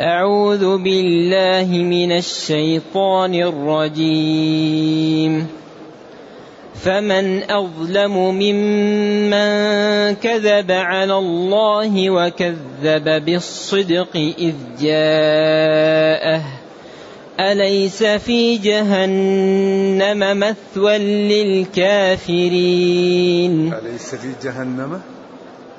أعوذ بالله من الشيطان الرجيم. فمن أظلم ممن كذب على الله وكذب بالصدق إذ جاءه. أليس في جهنم مثوى للكافرين؟ أليس في جهنم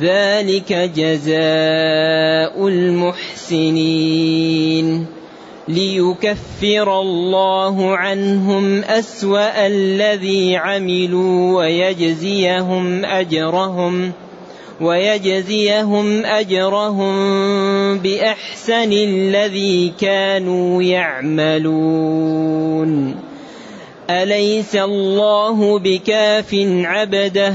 ذلك جزاء المحسنين. ليكفر الله عنهم أسوأ الذي عملوا ويجزيهم أجرهم ويجزيهم أجرهم بأحسن الذي كانوا يعملون. أليس الله بكاف عبده؟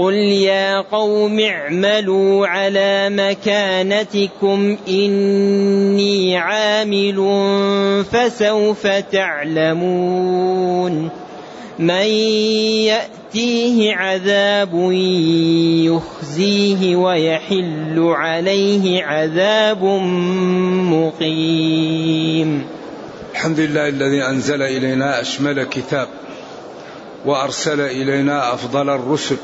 قل يا قوم اعملوا على مكانتكم اني عامل فسوف تعلمون من ياتيه عذاب يخزيه ويحل عليه عذاب مقيم الحمد لله الذي أنزل إلينا أشمل كتاب وأرسل إلينا أفضل الرسل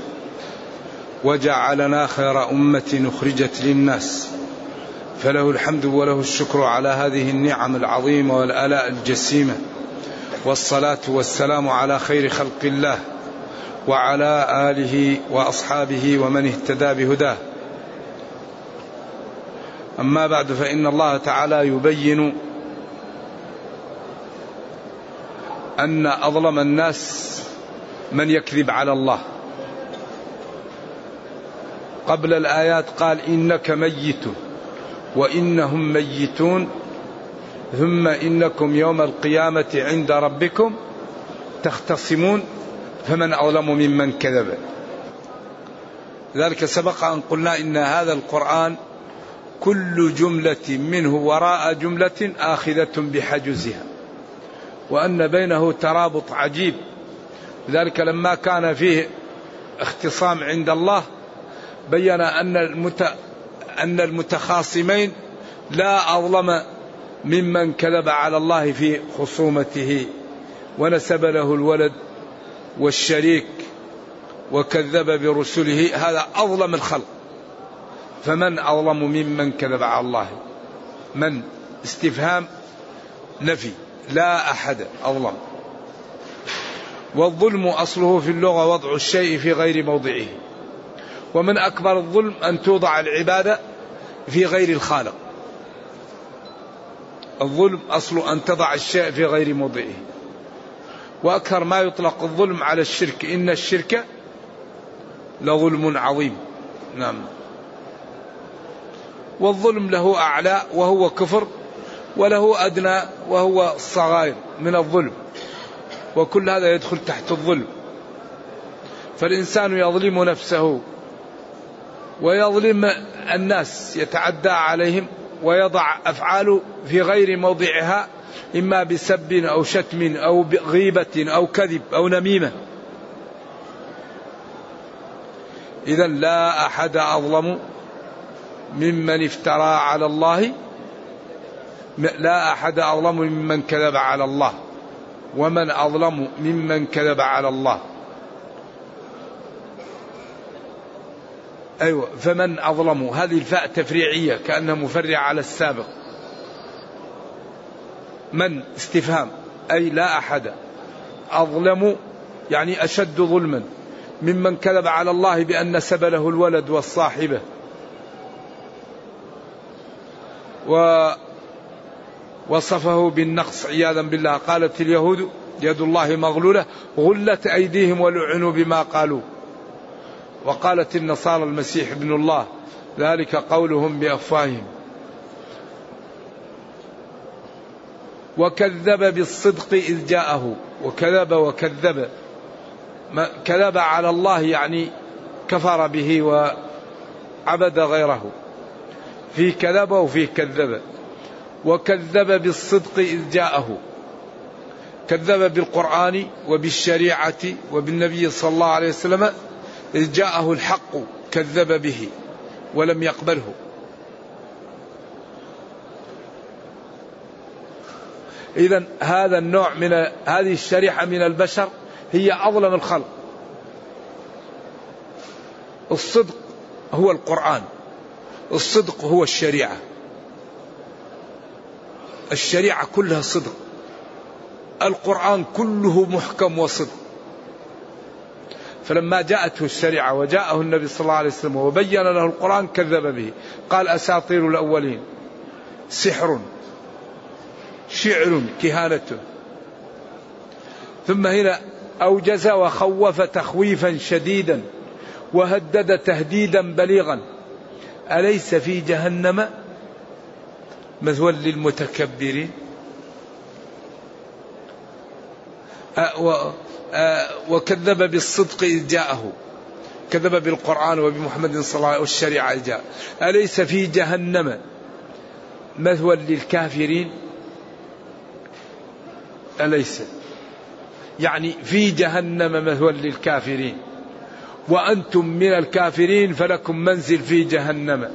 وجعلنا خير أمة أخرجت للناس. فله الحمد وله الشكر على هذه النعم العظيمة والآلاء الجسيمة. والصلاة والسلام على خير خلق الله وعلى آله وأصحابه ومن اهتدى بهداه. أما بعد فإن الله تعالى يبين أن أظلم الناس من يكذب على الله. قبل الآيات قال إنك ميت وإنهم ميتون ثم إنكم يوم القيامة عند ربكم تختصمون فمن أظلم ممن كذب. ذلك سبق أن قلنا إن هذا القرآن كل جملة منه وراء جملة آخذة بحجزها وأن بينه ترابط عجيب. ذلك لما كان فيه اختصام عند الله بين أن المت... أن المتخاصمين لا أظلم ممن كذب على الله في خصومته ونسب له الولد والشريك وكذب برسله. هذا أظلم الخلق. فمن أظلم ممن كذب على الله؟ من؟ استفهام نفي. لا أحد أظلم. والظلم أصله في اللغة وضع الشيء في غير موضعه. ومن أكبر الظلم أن توضع العبادة في غير الخالق. الظلم أصل أن تضع الشيء في غير موضعه. وأكثر ما يطلق الظلم على الشرك إن الشرك لظلم عظيم. نعم. والظلم له أعلى وهو كفر وله أدنى وهو الصغائر من الظلم. وكل هذا يدخل تحت الظلم. فالإنسان يظلم نفسه. ويظلم الناس يتعدى عليهم ويضع أفعاله في غير موضعها إما بسب أو شتم أو غيبة أو كذب أو نميمة. إذا لا أحد أظلم ممن افترى على الله لا أحد أظلم ممن كذب على الله ومن أظلم ممن كذب على الله. أيوة فمن أظلم؟ هذه الفاء تفريعية كأنها مفرعة على السابق. من؟ استفهام. أي لا أحد. أظلم يعني أشد ظلما. ممن كذب على الله بأن نسب له الولد والصاحبة. ووصفه بالنقص عياذا بالله. قالت اليهود يد الله مغلولة غلت أيديهم ولعنوا بما قالوا. وقالت النصارى المسيح ابن الله ذلك قولهم بأفواههم. وكذب بالصدق إذ جاءه وكذب وكذب. كذب على الله يعني كفر به وعبد غيره. في كذب وفي كذب. وكذب بالصدق إذ جاءه. كذب بالقرآن وبالشريعة وبالنبي صلى الله عليه وسلم إذ جاءه الحق كذب به ولم يقبله. إذا هذا النوع من هذه الشريحة من البشر هي أظلم الخلق. الصدق هو القرآن. الصدق هو الشريعة. الشريعة كلها صدق. القرآن كله محكم وصدق. فلما جاءته الشريعة وجاءه النبي صلى الله عليه وسلم وبين له القرآن كذب به. قال أساطير الأولين. سحر. شعر كهانته. ثم هنا أوجز وخوف تخويفا شديدا وهدد تهديدا بليغا. أليس في جهنم مثوى للمتكبرين؟ وكذب بالصدق إذ جاءه. كذب بالقرآن وبمحمد صلى الله عليه وسلم والشريعة جاء. أليس في جهنم مثوى للكافرين؟ أليس. يعني في جهنم مثوى للكافرين. وأنتم من الكافرين فلكم منزل في جهنم.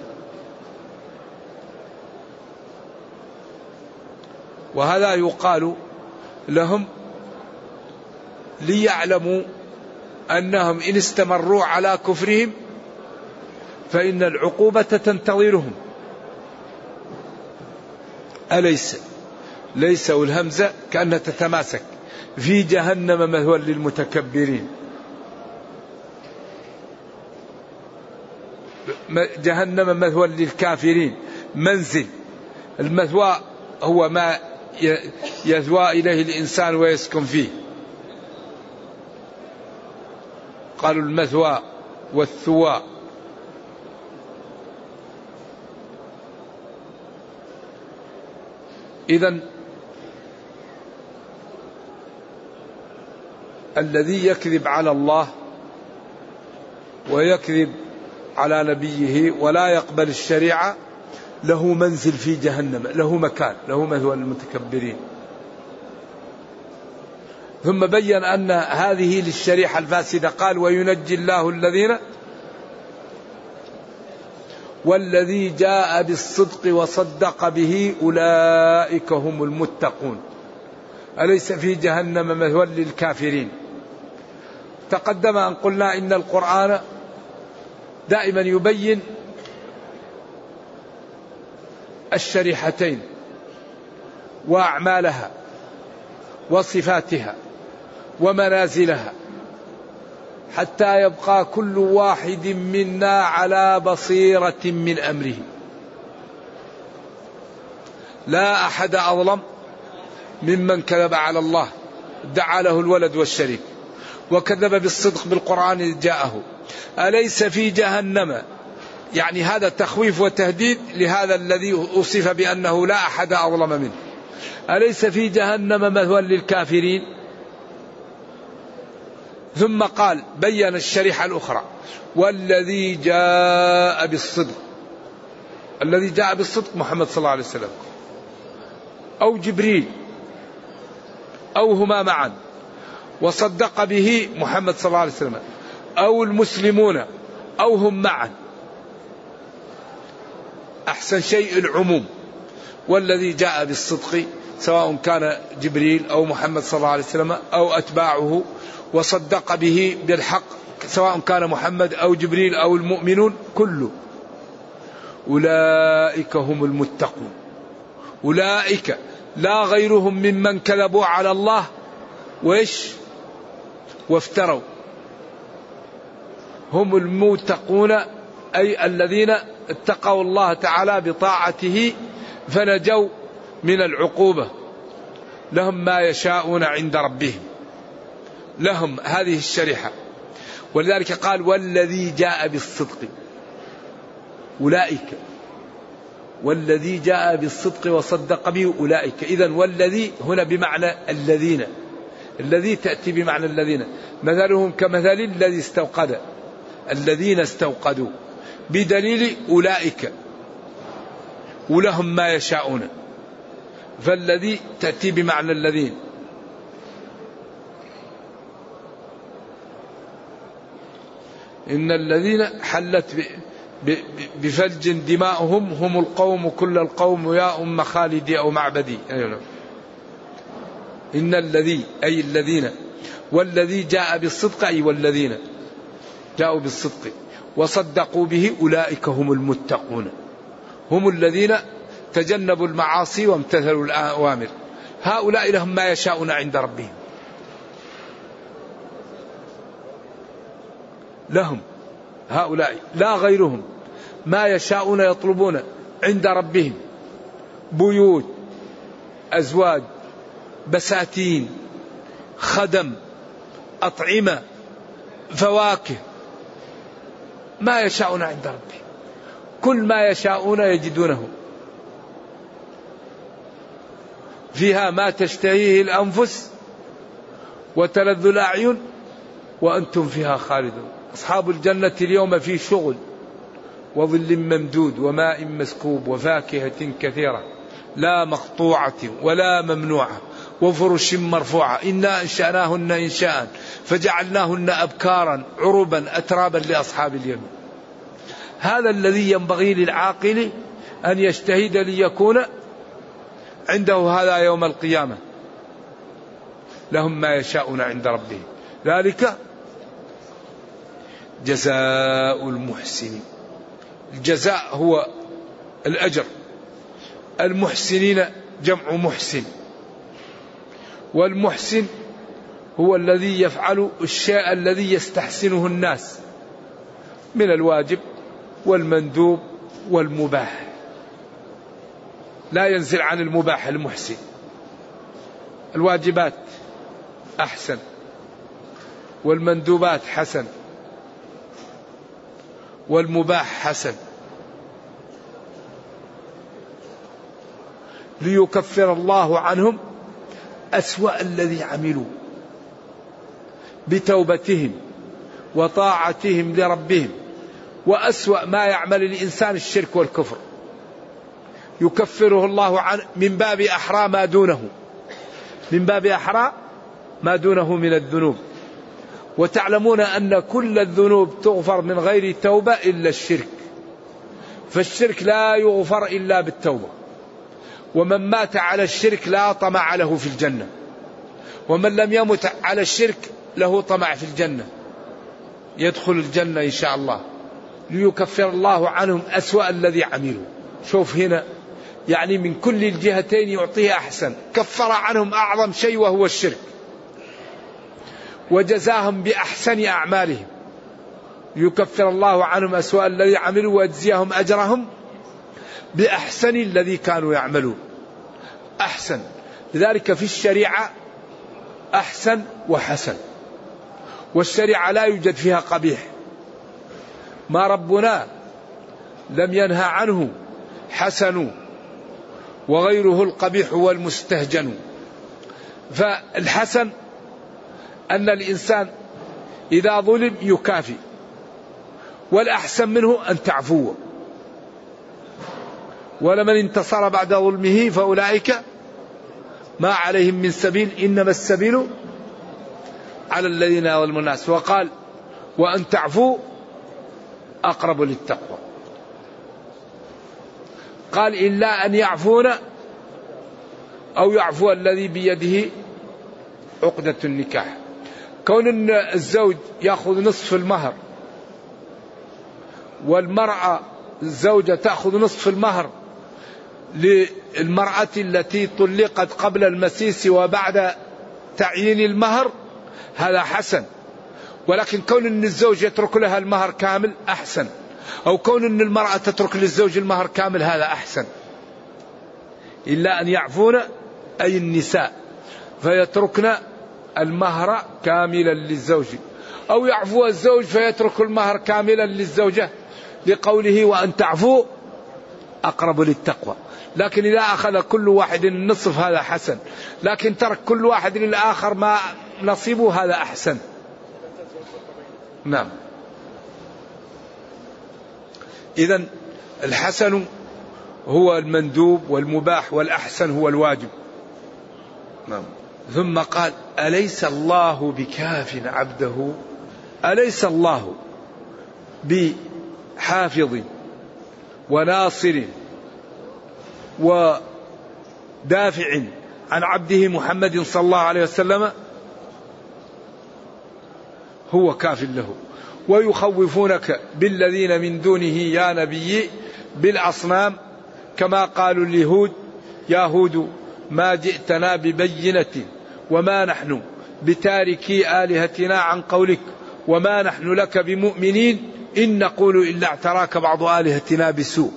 وهذا يقال لهم ليعلموا أنهم إن استمروا على كفرهم فإن العقوبة تنتظرهم. أليس؟ ليس والهمزه كأنها تتماسك. في جهنم مثوى للمتكبرين. جهنم مثوى للكافرين. منزل. المثوى هو ما يثوى إليه الإنسان ويسكن فيه. قالوا المثوى والثوى. إذا الذي يكذب على الله ويكذب على نبيه ولا يقبل الشريعة له منزل في جهنم له مكان له مثوى المتكبرين ثم بين أن هذه للشريحة الفاسدة. قال وينجي الله الذين والذي جاء بالصدق وصدق به أولئك هم المتقون. أليس في جهنم مثوى للكافرين؟ تقدم أن قلنا إن القرآن دائما يبين الشريحتين وأعمالها وصفاتها. ومنازلها. حتى يبقى كل واحد منا على بصيرة من أمره. لا أحد أظلم ممن كذب على الله دعا له الولد والشريك وكذب بالصدق بالقرآن إذ جاءه. أليس في جهنم؟ يعني هذا تخويف وتهديد لهذا الذي أوصف بأنه لا أحد أظلم منه. أليس في جهنم مثوى للكافرين؟ ثم قال بين الشريحة الأخرى والذي جاء بالصدق. الذي جاء بالصدق محمد صلى الله عليه وسلم. أو جبريل. أو هما معا. وصدق به محمد صلى الله عليه وسلم. أو المسلمون. أو هم معا. أحسن شيء العموم. والذي جاء بالصدق سواء كان جبريل أو محمد صلى الله عليه وسلم أو أتباعه وصدق به بالحق سواء كان محمد أو جبريل أو المؤمنون كله. أولئك هم المتقون. أولئك لا غيرهم ممن كذبوا على الله. وإيش؟ وافتروا. هم المتقون أي الذين اتقوا الله تعالى بطاعته فنجوا من العقوبة. لهم ما يشاءون عند ربهم. لهم هذه الشريحة. ولذلك قال والذي جاء بالصدق. أولئك. والذي جاء بالصدق وصدق به أولئك. إذا والذي هنا بمعنى الذين. الذي تأتي بمعنى الذين. مثلهم كمثل الذي استوقد. الذين استوقدوا. بدليل أولئك. ولهم ما يشاءون. فالذي تأتي بمعنى الذين إن الذين حلت بفلج دماؤهم هم القوم كل القوم يا أم خالدي أو معبدي. إن الذي أي الذين. والذي جاء بالصدق أي والذين. جاءوا بالصدق. وصدقوا به أولئك هم المتقون. هم الذين تجنبوا المعاصي وامتثلوا الأوامر. هؤلاء لهم ما يشاءون عند ربهم. لهم هؤلاء لا غيرهم. ما يشاءون يطلبون عند ربهم. بيوت أزواج بساتين خدم أطعمة فواكه. ما يشاءون عند ربهم. كل ما يشاءون يجدونه. فيها ما تشتهيه الأنفس وتلذ الأعين وأنتم فيها خالدون. أصحاب الجنة اليوم في شغل وظل ممدود وماء مسكوب وفاكهة كثيرة لا مقطوعة ولا ممنوعة وفرش مرفوعة. إنا أنشأناهن إنشاء فجعلناهن أبكارا عربا أترابا لأصحاب اليمين. هذا الذي ينبغي للعاقل أن يجتهد ليكون عنده هذا يوم القيامة. لهم ما يشاءون عند ربهم. ذلك جزاء المحسنين. الجزاء هو الأجر. المحسنين جمع محسن. والمحسن هو الذي يفعل الشيء الذي يستحسنه الناس من الواجب والمندوب والمباح. لا ينزل عن المباح المحسن. الواجبات أحسن. والمندوبات حسن. والمباح حسن. ليكفر الله عنهم أسوأ الذي عملوا. بتوبتهم وطاعتهم لربهم. وأسوأ ما يعمل الإنسان الشرك والكفر. يكفره الله عن من باب أحرى ما دونه. من باب أحرى ما دونه من الذنوب. وتعلمون أن كل الذنوب تغفر من غير توبة إلا الشرك. فالشرك لا يغفر إلا بالتوبة. ومن مات على الشرك لا طمع له في الجنة. ومن لم يمت على الشرك له طمع في الجنة. يدخل الجنة إن شاء الله. ليكفر الله عنهم أسوأ الذي عملوا. شوف هنا يعني من كل الجهتين يعطيه أحسن. كفر عنهم أعظم شيء وهو الشرك. وجزاهم بأحسن أعمالهم. يكفر الله عنهم أسوأ الذي عملوا ويجزيهم أجرهم بأحسن الذي كانوا يعملون. أحسن. لذلك في الشريعة أحسن وحسن. والشريعة لا يوجد فيها قبيح. ما ربنا لم ينهى عنه حسن وغيره القبيح والمستهجن. فالحسن أن الإنسان إذا ظلم يكافي والأحسن منه أن تعفو. ولمن انتصر بعد ظلمه فأولئك ما عليهم من سبيل إنما السبيل على الذين يظلمون الناس. وقال وأن تعفوا أقرب للتقوى. قال إلا أن يعفون أو يعفو الذي بيده عقدة النكاح. كون أن الزوج يأخذ نصف المهر والمرأة الزوجة تأخذ نصف المهر للمرأة التي طلقت قبل المسيس وبعد تعيين المهر هذا حسن. ولكن كون أن الزوج يترك لها المهر كامل أحسن. أو كون أن المرأة تترك للزوج المهر كامل هذا أحسن. إلا أن يعفون أي النساء. فيتركن المهر كاملا للزوج. أو يعفو الزوج فيترك المهر كاملا للزوجة. لقوله وأن تعفو أقرب للتقوى. لكن إذا أخذ كل واحد النصف هذا حسن. لكن ترك كل واحد للآخر ما نصيبه هذا أحسن. نعم. إذا الحسن هو المندوب والمباح والأحسن هو الواجب. نعم. ثم قال أليس الله بكاف عبده؟ أليس الله بحافظ وناصر ودافع عن عبده محمد صلى الله عليه وسلم؟ هو كاف له. ويخوفونك بالذين من دونه يا نبي بالأصنام كما قالوا اليهود يا هود ما جئتنا ببينة وما نحن بتاركي آلهتنا عن قولك وما نحن لك بمؤمنين إن نقول إلا اعتراك بعض آلهتنا بسوء.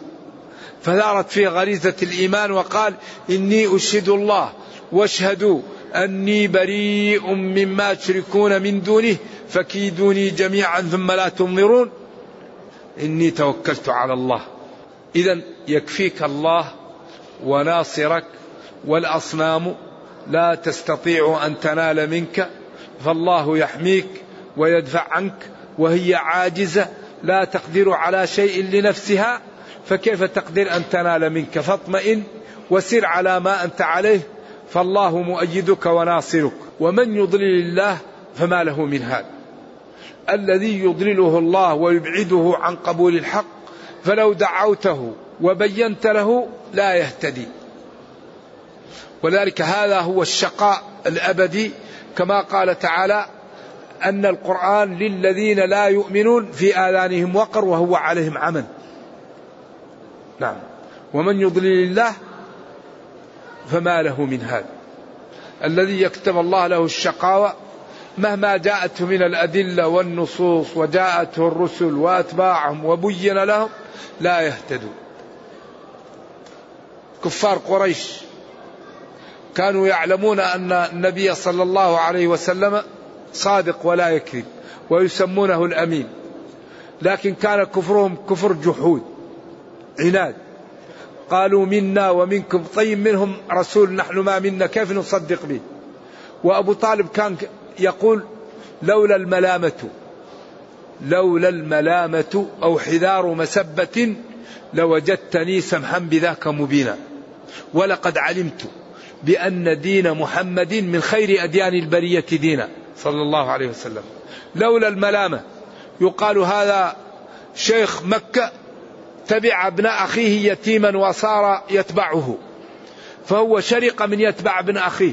فثارت فيه غريزة الإيمان وقال إني أشهد الله واشهدوا أني بريء مما تشركون من دونه فكيدوني جميعا ثم لا تنظرون. إني توكلت على الله. إذا يكفيك الله وناصرك والأصنام. لا تستطيع أن تنال منك. فالله يحميك ويدفع عنك وهي عاجزة. لا تقدر على شيء لنفسها فكيف تقدر أن تنال منك؟ فاطمئن وسر على ما أنت عليه. فالله مؤيدك وناصرك ومن يضلل الله فما له من هاد. الذي يضلله الله ويبعده عن قبول الحق فلو دعوته وبينت له لا يهتدي. ولذلك هذا هو الشقاء الأبدي كما قال تعالى أن القرآن للذين لا يؤمنون في آذانهم وقر وهو عليهم عمى نعم. ومن يضلل الله فما له من هذا. الذي يكتب الله له الشقاوة مهما جاءته من الأدلة والنصوص وجاءته الرسل وأتباعهم وبين لهم لا يهتدون. كفار قريش كانوا يعلمون أن النبي صلى الله عليه وسلم صادق ولا يكذب ويسمونه الأمين. لكن كان كفرهم كفر جحود عناد. قالوا منا ومنكم طيب منهم رسول نحن ما منا كيف نصدق به؟ وأبو طالب كان يقول لولا الملامة لولا الملامة أو حذار مسبة لوجدتني سمحا بذاك مبينا. ولقد علمت بأن دين محمد من خير أديان البرية دينا. صلى الله عليه وسلم. لولا الملامة يقال هذا شيخ مكة تبع ابن أخيه يتيما وصار يتبعه. فهو شرق من يتبع ابن أخيه.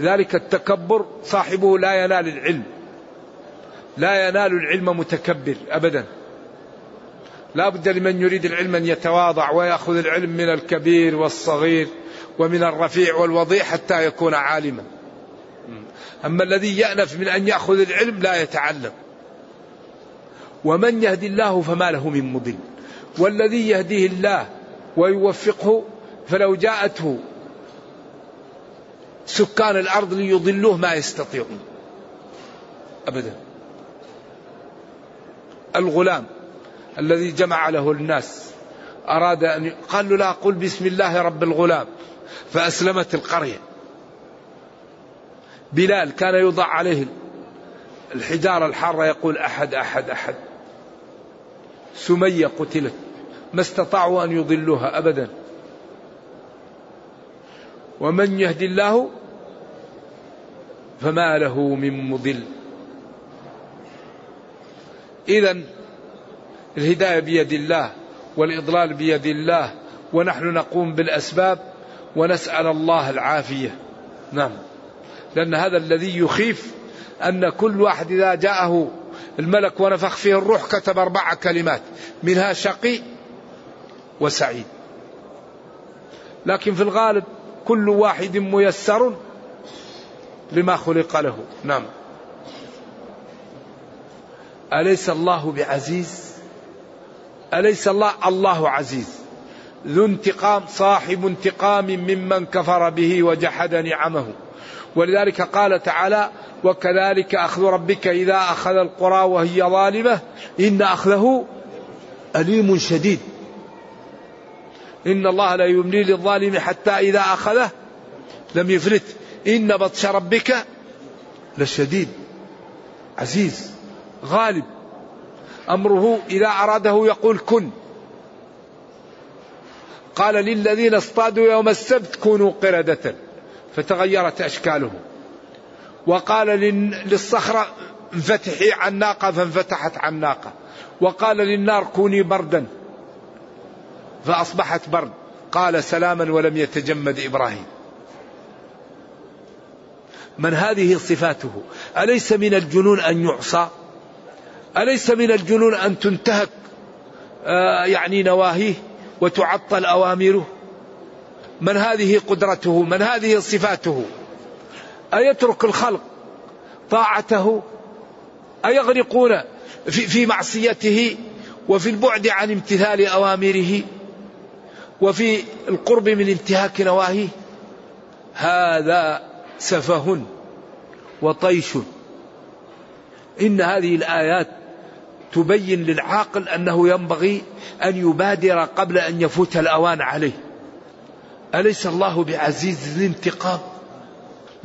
ذلك التكبر صاحبه لا ينال العلم. لا ينال العلم متكبر أبدا. لا بد لمن يريد العلم أن يتواضع ويأخذ العلم من الكبير والصغير ومن الرفيع والوضيع حتى يكون عالما. أما الذي يأنف من أن يأخذ العلم لا يتعلم. ومن يهدي الله فما له من مضل. والذي يهديه الله ويوفقه فلو جاءته سكان الأرض ليضلوه ما يستطيعون. ابدا. الغلام الذي جمع له الناس أراد أن قال له لا قل بسم الله رب الغلام. فأسلمت القرية. بلال كان يوضع عليه الحجارة الحارة يقول أحد أحد أحد. سمية قتلت. ما استطاعوا أن يضلوها أبدا. ومن يهدي الله فما له من مضل. إذا الهداية بيد الله والإضلال بيد الله ونحن نقوم بالأسباب ونسأل الله العافية. نعم. لأن هذا الذي يخيف أن كل واحد إذا جاءه الملك ونفخ فيه الروح كتب أربع كلمات منها شقي وسعيد. لكن في الغالب كل واحد ميسر لما خلق له. نعم. أليس الله بعزيز؟ أليس الله الله عزيز؟ ذو انتقام صاحب انتقام ممن كفر به وجحد نعمه. ولذلك قال تعالى وكذلك أخذ ربك إذا أخذ القرى وهي ظالمة إن أخذه أليم شديد. إن الله لا يملي للظالم حتى إذا أخذه لم يفلت. إن بطش ربك لشديد. عزيز غالب. أمره إذا أراده يقول كن. قال للذين اصطادوا يوم السبت كونوا قردة. فتغيرت أشكالهم وقال للصخرة انفتحي عن ناقة فانفتحت عن ناقة وقال للنار كوني بردا فأصبحت برد. قال سلاما ولم يتجمد إبراهيم. من هذه صفاته؟ أليس من الجنون أن يعصى؟ أليس من الجنون أن تنتهك آه يعني نواهيه وتعطل أوامره؟ من هذه قدرته؟ من هذه صفاته؟ أيترك الخلق طاعته أيغرقون في, في معصيته وفي البعد عن امتثال أوامره وفي القرب من انتهاك نواهيه؟ هذا سفه وطيش. إن هذه الآيات تبين للعاقل أنه ينبغي أن يبادر قبل أن يفوت الأوان عليه. أليس الله بعزيز الانتقام؟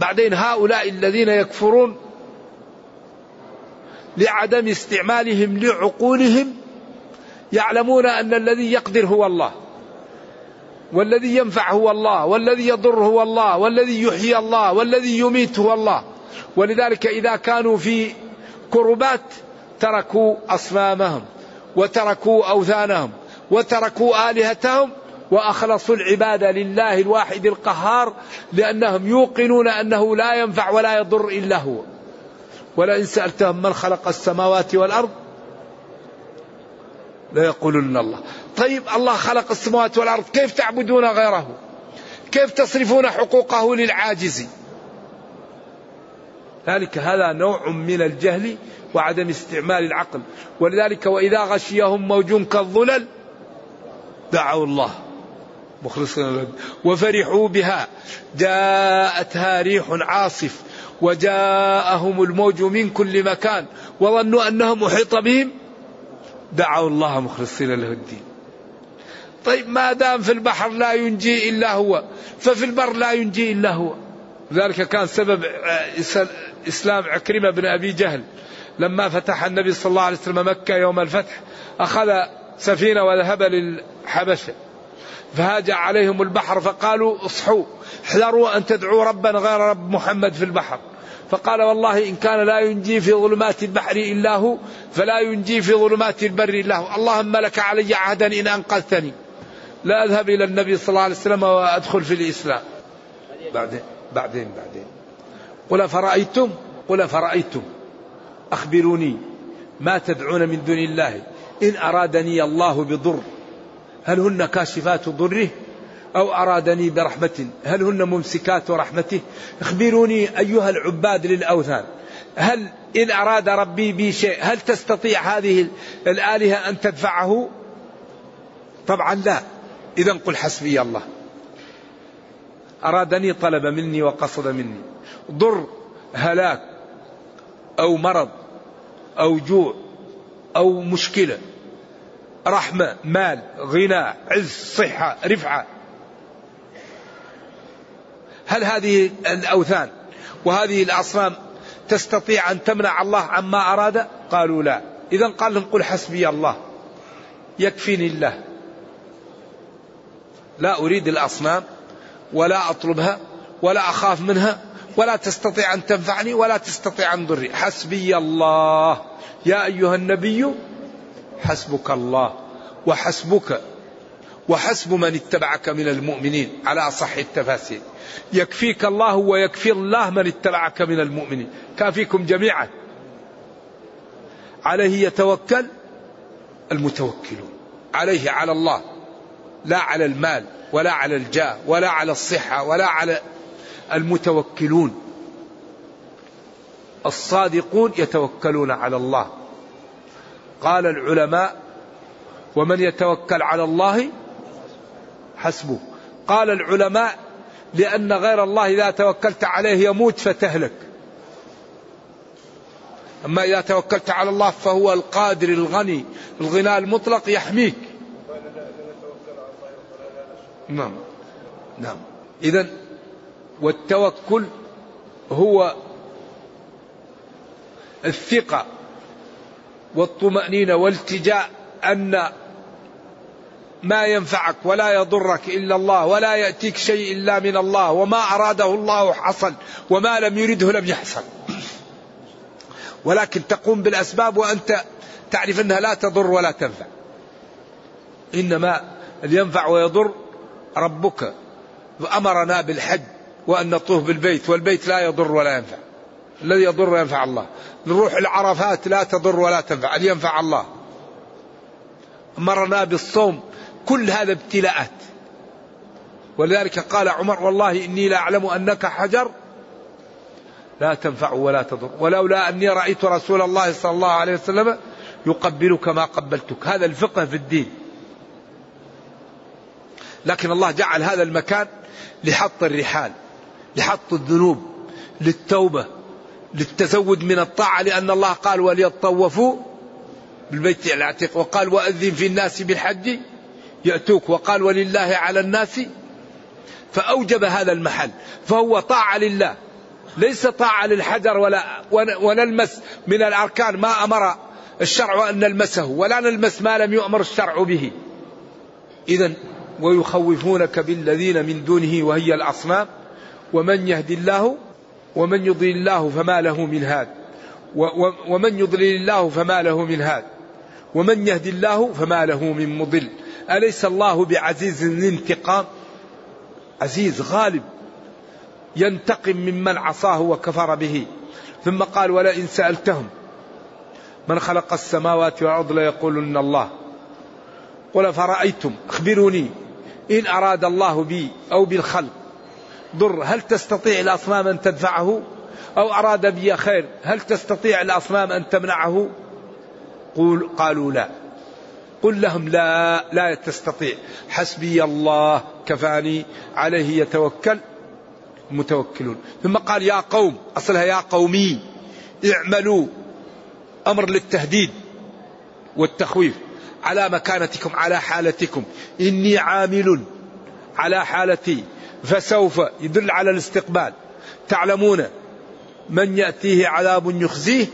بعدين هؤلاء الذين يكفرون لعدم استعمالهم لعقولهم يعلمون أن الذي يقدر هو الله والذي ينفع هو الله والذي يضر هو الله والذي يحيي الله والذي يميت هو الله. ولذلك إذا كانوا في كربات تركوا أصنامهم وتركوا أوثانهم وتركوا آلهتهم وأخلصوا العبادة لله الواحد القهار لأنهم يوقنون أنه لا ينفع ولا يضر إلا هو. ولئن سألتهم من خلق السماوات والأرض ليقولن الله. طيب الله خلق السماوات والأرض. كيف تعبدون غيره؟ كيف تصرفون حقوقه للعاجز؟ ذلك هذا نوع من الجهل وعدم استعمال العقل. ولذلك وإذا غشيهم موج كالظلل دعوا الله. مخلصين وفرحوا بها. جاءتها ريح عاصف وجاءهم الموج من كل مكان وظنوا أنهم أحيط بهم دعوا الله مخلصين له الدين. طيب ما دام في البحر لا ينجي إلا هو ففي البر لا ينجي إلا هو. ذلك كان سبب إسلام عكرمة بن أبي جهل. لما فتح النبي صلى الله عليه وسلم مكة يوم الفتح أخذ سفينة وذهب للحبشة. فهاج عليهم البحر فقالوا اصحوا احذروا أن تدعوا ربا غير رب محمد في البحر. فقال والله إن كان لا ينجي في ظلمات البحر إلا هو فلا ينجي في ظلمات البر إلا هو. اللهم لك علي عهدا إن أنقذتني. لا أذهب إلى النبي صلى الله عليه وسلم وأدخل في الإسلام. بعدين بعدين بعدين. قل فرأيتم قل فرأيتم أخبروني ما تدعون من دون الله. إن أرادني الله بضر. هل هن كاشفات ضره أو أرادني برحمة؟ هل هن ممسكات رحمته؟ اخبروني أيها العباد للأوثان. هل إن أراد ربي بي شيء هل تستطيع هذه الآلهة أن تدفعه؟ طبعا لا. إذا قل حسبي الله. أرادني طلب مني وقصد مني. ضر هلاك أو مرض أو جوع أو مشكلة. رحمة مال غنى عز صحة رفعة. هل هذه الأوثان وهذه الأصنام تستطيع أن تمنع الله عما أراد؟ قالوا لا. إذا قال لهم قل حسبي الله. يكفيني الله. لا أريد الأصنام ولا أطلبها ولا أخاف منها ولا تستطيع أن تنفعني ولا تستطيع أن تضري حسبي الله. يا أيها النبي حسبك الله وحسبك وحسب من اتبعك من المؤمنين على أصح التفاسير. يكفيك الله ويكفي الله من اتبعك من المؤمنين. كافيكم جميعا. عليه يتوكل المتوكلون. عليه على الله. لا على المال ولا على الجاه ولا على الصحة ولا على المتوكلون. الصادقون يتوكلون على الله. قال العلماء ومن يتوكل على الله حسبه. قال العلماء لأن غير الله إذا توكلت عليه يموت فتهلك. أما إذا توكلت على الله فهو القادر الغني الغناء المطلق يحميك. نعم. نعم. إذا والتوكل هو الثقة. والطمأنينة والتجاء أن ما ينفعك ولا يضرك إلا الله ولا يأتيك شيء إلا من الله وما أراده الله حصل وما لم يرده لم يحصل ولكن تقوم بالأسباب وأنت تعرف أنها لا تضر ولا تنفع. إنما ينفع ويضر ربك. أمرنا بالحج وأن نطوف بالبيت والبيت لا يضر ولا ينفع. الذي يضر ينفع الله. نروح العرفات لا تضر ولا تنفع أن ينفع الله. أمرنا بالصوم كل هذا ابتلاءات. ولذلك قال عمر والله إني لا أعلم أنك حجر. لا تنفع ولا تضر. ولولا أني رأيت رسول الله صلى الله عليه وسلم يقبلك ما قبلتك. هذا الفقه في الدين. لكن الله جعل هذا المكان لحط الرحال لحط الذنوب للتوبة. للتزود من الطاعة لأن الله قال وليطوفوا بالبيت العتيق. وقال وأذن في الناس بالحج يأتوك. وقال ولله على الناس. فأوجب هذا المحل فهو طاعة لله ليس طاعة للحجر ولا ونلمس من الأركان. ما أمر الشرع أن نلمسه ولا نلمس ما لم يؤمر الشرع به. إذا ويخوفونك بالذين من دونه وهي الأصنام. ومن يهدي الله ومن يضلل الله فما له من هاد. ومن يضلل الله فما له من هاد. ومن يهدي الله فما له من مضل. أليس الله بعزيز الانتقام عزيز غالب. ينتقم ممن عصاه وكفر به. ثم قال ولئن سألتهم من خلق السماوات والأرض ليقولن الله. قل فرأيتم أخبروني. إن أراد الله بي أو بالخلق. ضر هل تستطيع الأصنام أن تدفعه؟ أو أراد بي خير هل تستطيع الأصنام أن تمنعه؟ قول قالوا لا. قل لهم لا لا تستطيع. حسبي الله كفاني عليه يتوكل. متوكلون. ثم قال يا قوم أصلها يا قومي اعملوا أمر للتهديد والتخويف على مكانتكم على حالتكم. إني عامل على حالتي. فسوف يدل على الاستقبال. تعلمون من يأتيه عذاب يخزيه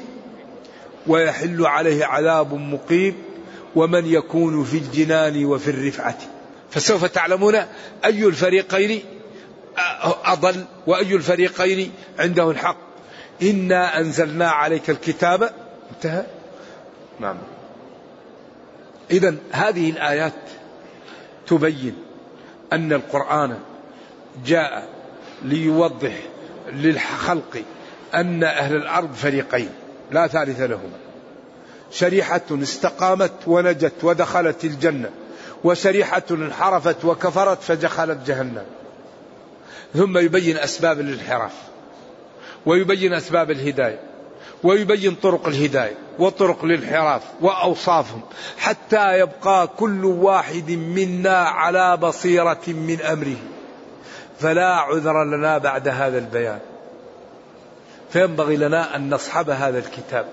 ويحل عليه عذاب مقيم ومن يكون في الجنان وفي الرفعة. فسوف تعلمون أي الفريقين أضل وأي الفريقين عنده الحق. إنا أنزلنا عليك الكتاب. انتهى. نعم. إذا هذه الآيات تبين أن القرآن جاء ليوضح للخلق أن أهل الأرض فريقين لا ثالث لهما شريحة استقامت ونجت ودخلت الجنة وشريحة انحرفت وكفرت فدخلت جهنم ثم يبين أسباب الانحراف ويبين أسباب الهداية ويبين طرق الهداية وطرق الانحراف وأوصافهم حتى يبقى كل واحد منا على بصيرة من أمره. فلا عذر لنا بعد هذا البيان. فينبغي لنا أن نصحب هذا الكتاب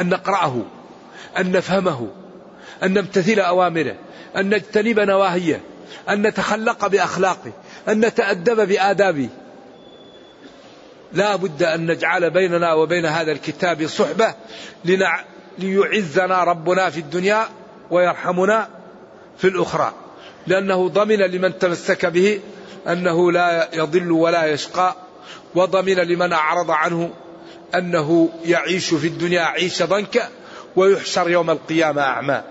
أن نقرأه أن نفهمه أن نمتثل أوامره أن نجتنب نواهيه أن نتخلق بأخلاقه أن نتأدب بآدابه. لا بد أن نجعل بيننا وبين هذا الكتاب صحبة لنع... ليعزنا ربنا في الدنيا ويرحمنا في الأخرى لأنه ضمن لمن تمسك به أنه لا يضل ولا يشقى وضمن لمن أعرض عنه أنه يعيش في الدنيا عيش ضنكا ويحشر يوم القيامة أعمى.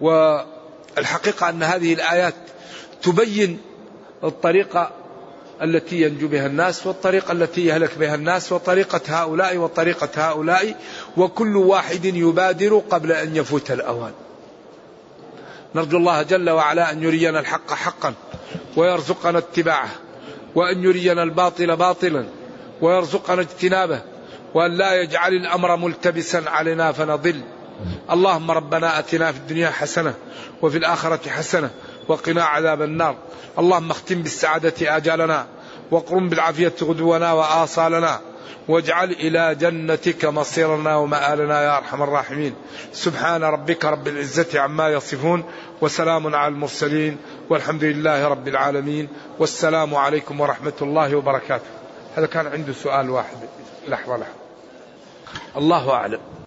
والحقيقة أن هذه الآيات تبين الطريقة التي ينجو بها الناس والطريقة التي يهلك بها الناس وطريقة هؤلاء وطريقة هؤلاء وكل واحد يبادر قبل أن يفوت الأوان. نرجو الله جل وعلا أن يرينا الحق حقا. ويرزقنا اتباعه وأن يرينا الباطل باطلا ويرزقنا اجتنابه وأن لا يجعل الأمر ملتبسا علينا فنضل. اللهم ربنا أتنا في الدنيا حسنة وفي الآخرة حسنة وقنا عذاب النار. اللهم اختم بالسعادة آجالنا وقرم بالعافية غدونا وآصالنا. واجعل إلى جنتك مصيرنا ومآلنا يا أرحم الراحمين. سبحان ربك رب العزة عما يصفون وسلام على المرسلين والحمد لله رب العالمين والسلام عليكم ورحمة الله وبركاته. هذا كان عنده سؤال واحد. لحظة لحظة. الله أعلم.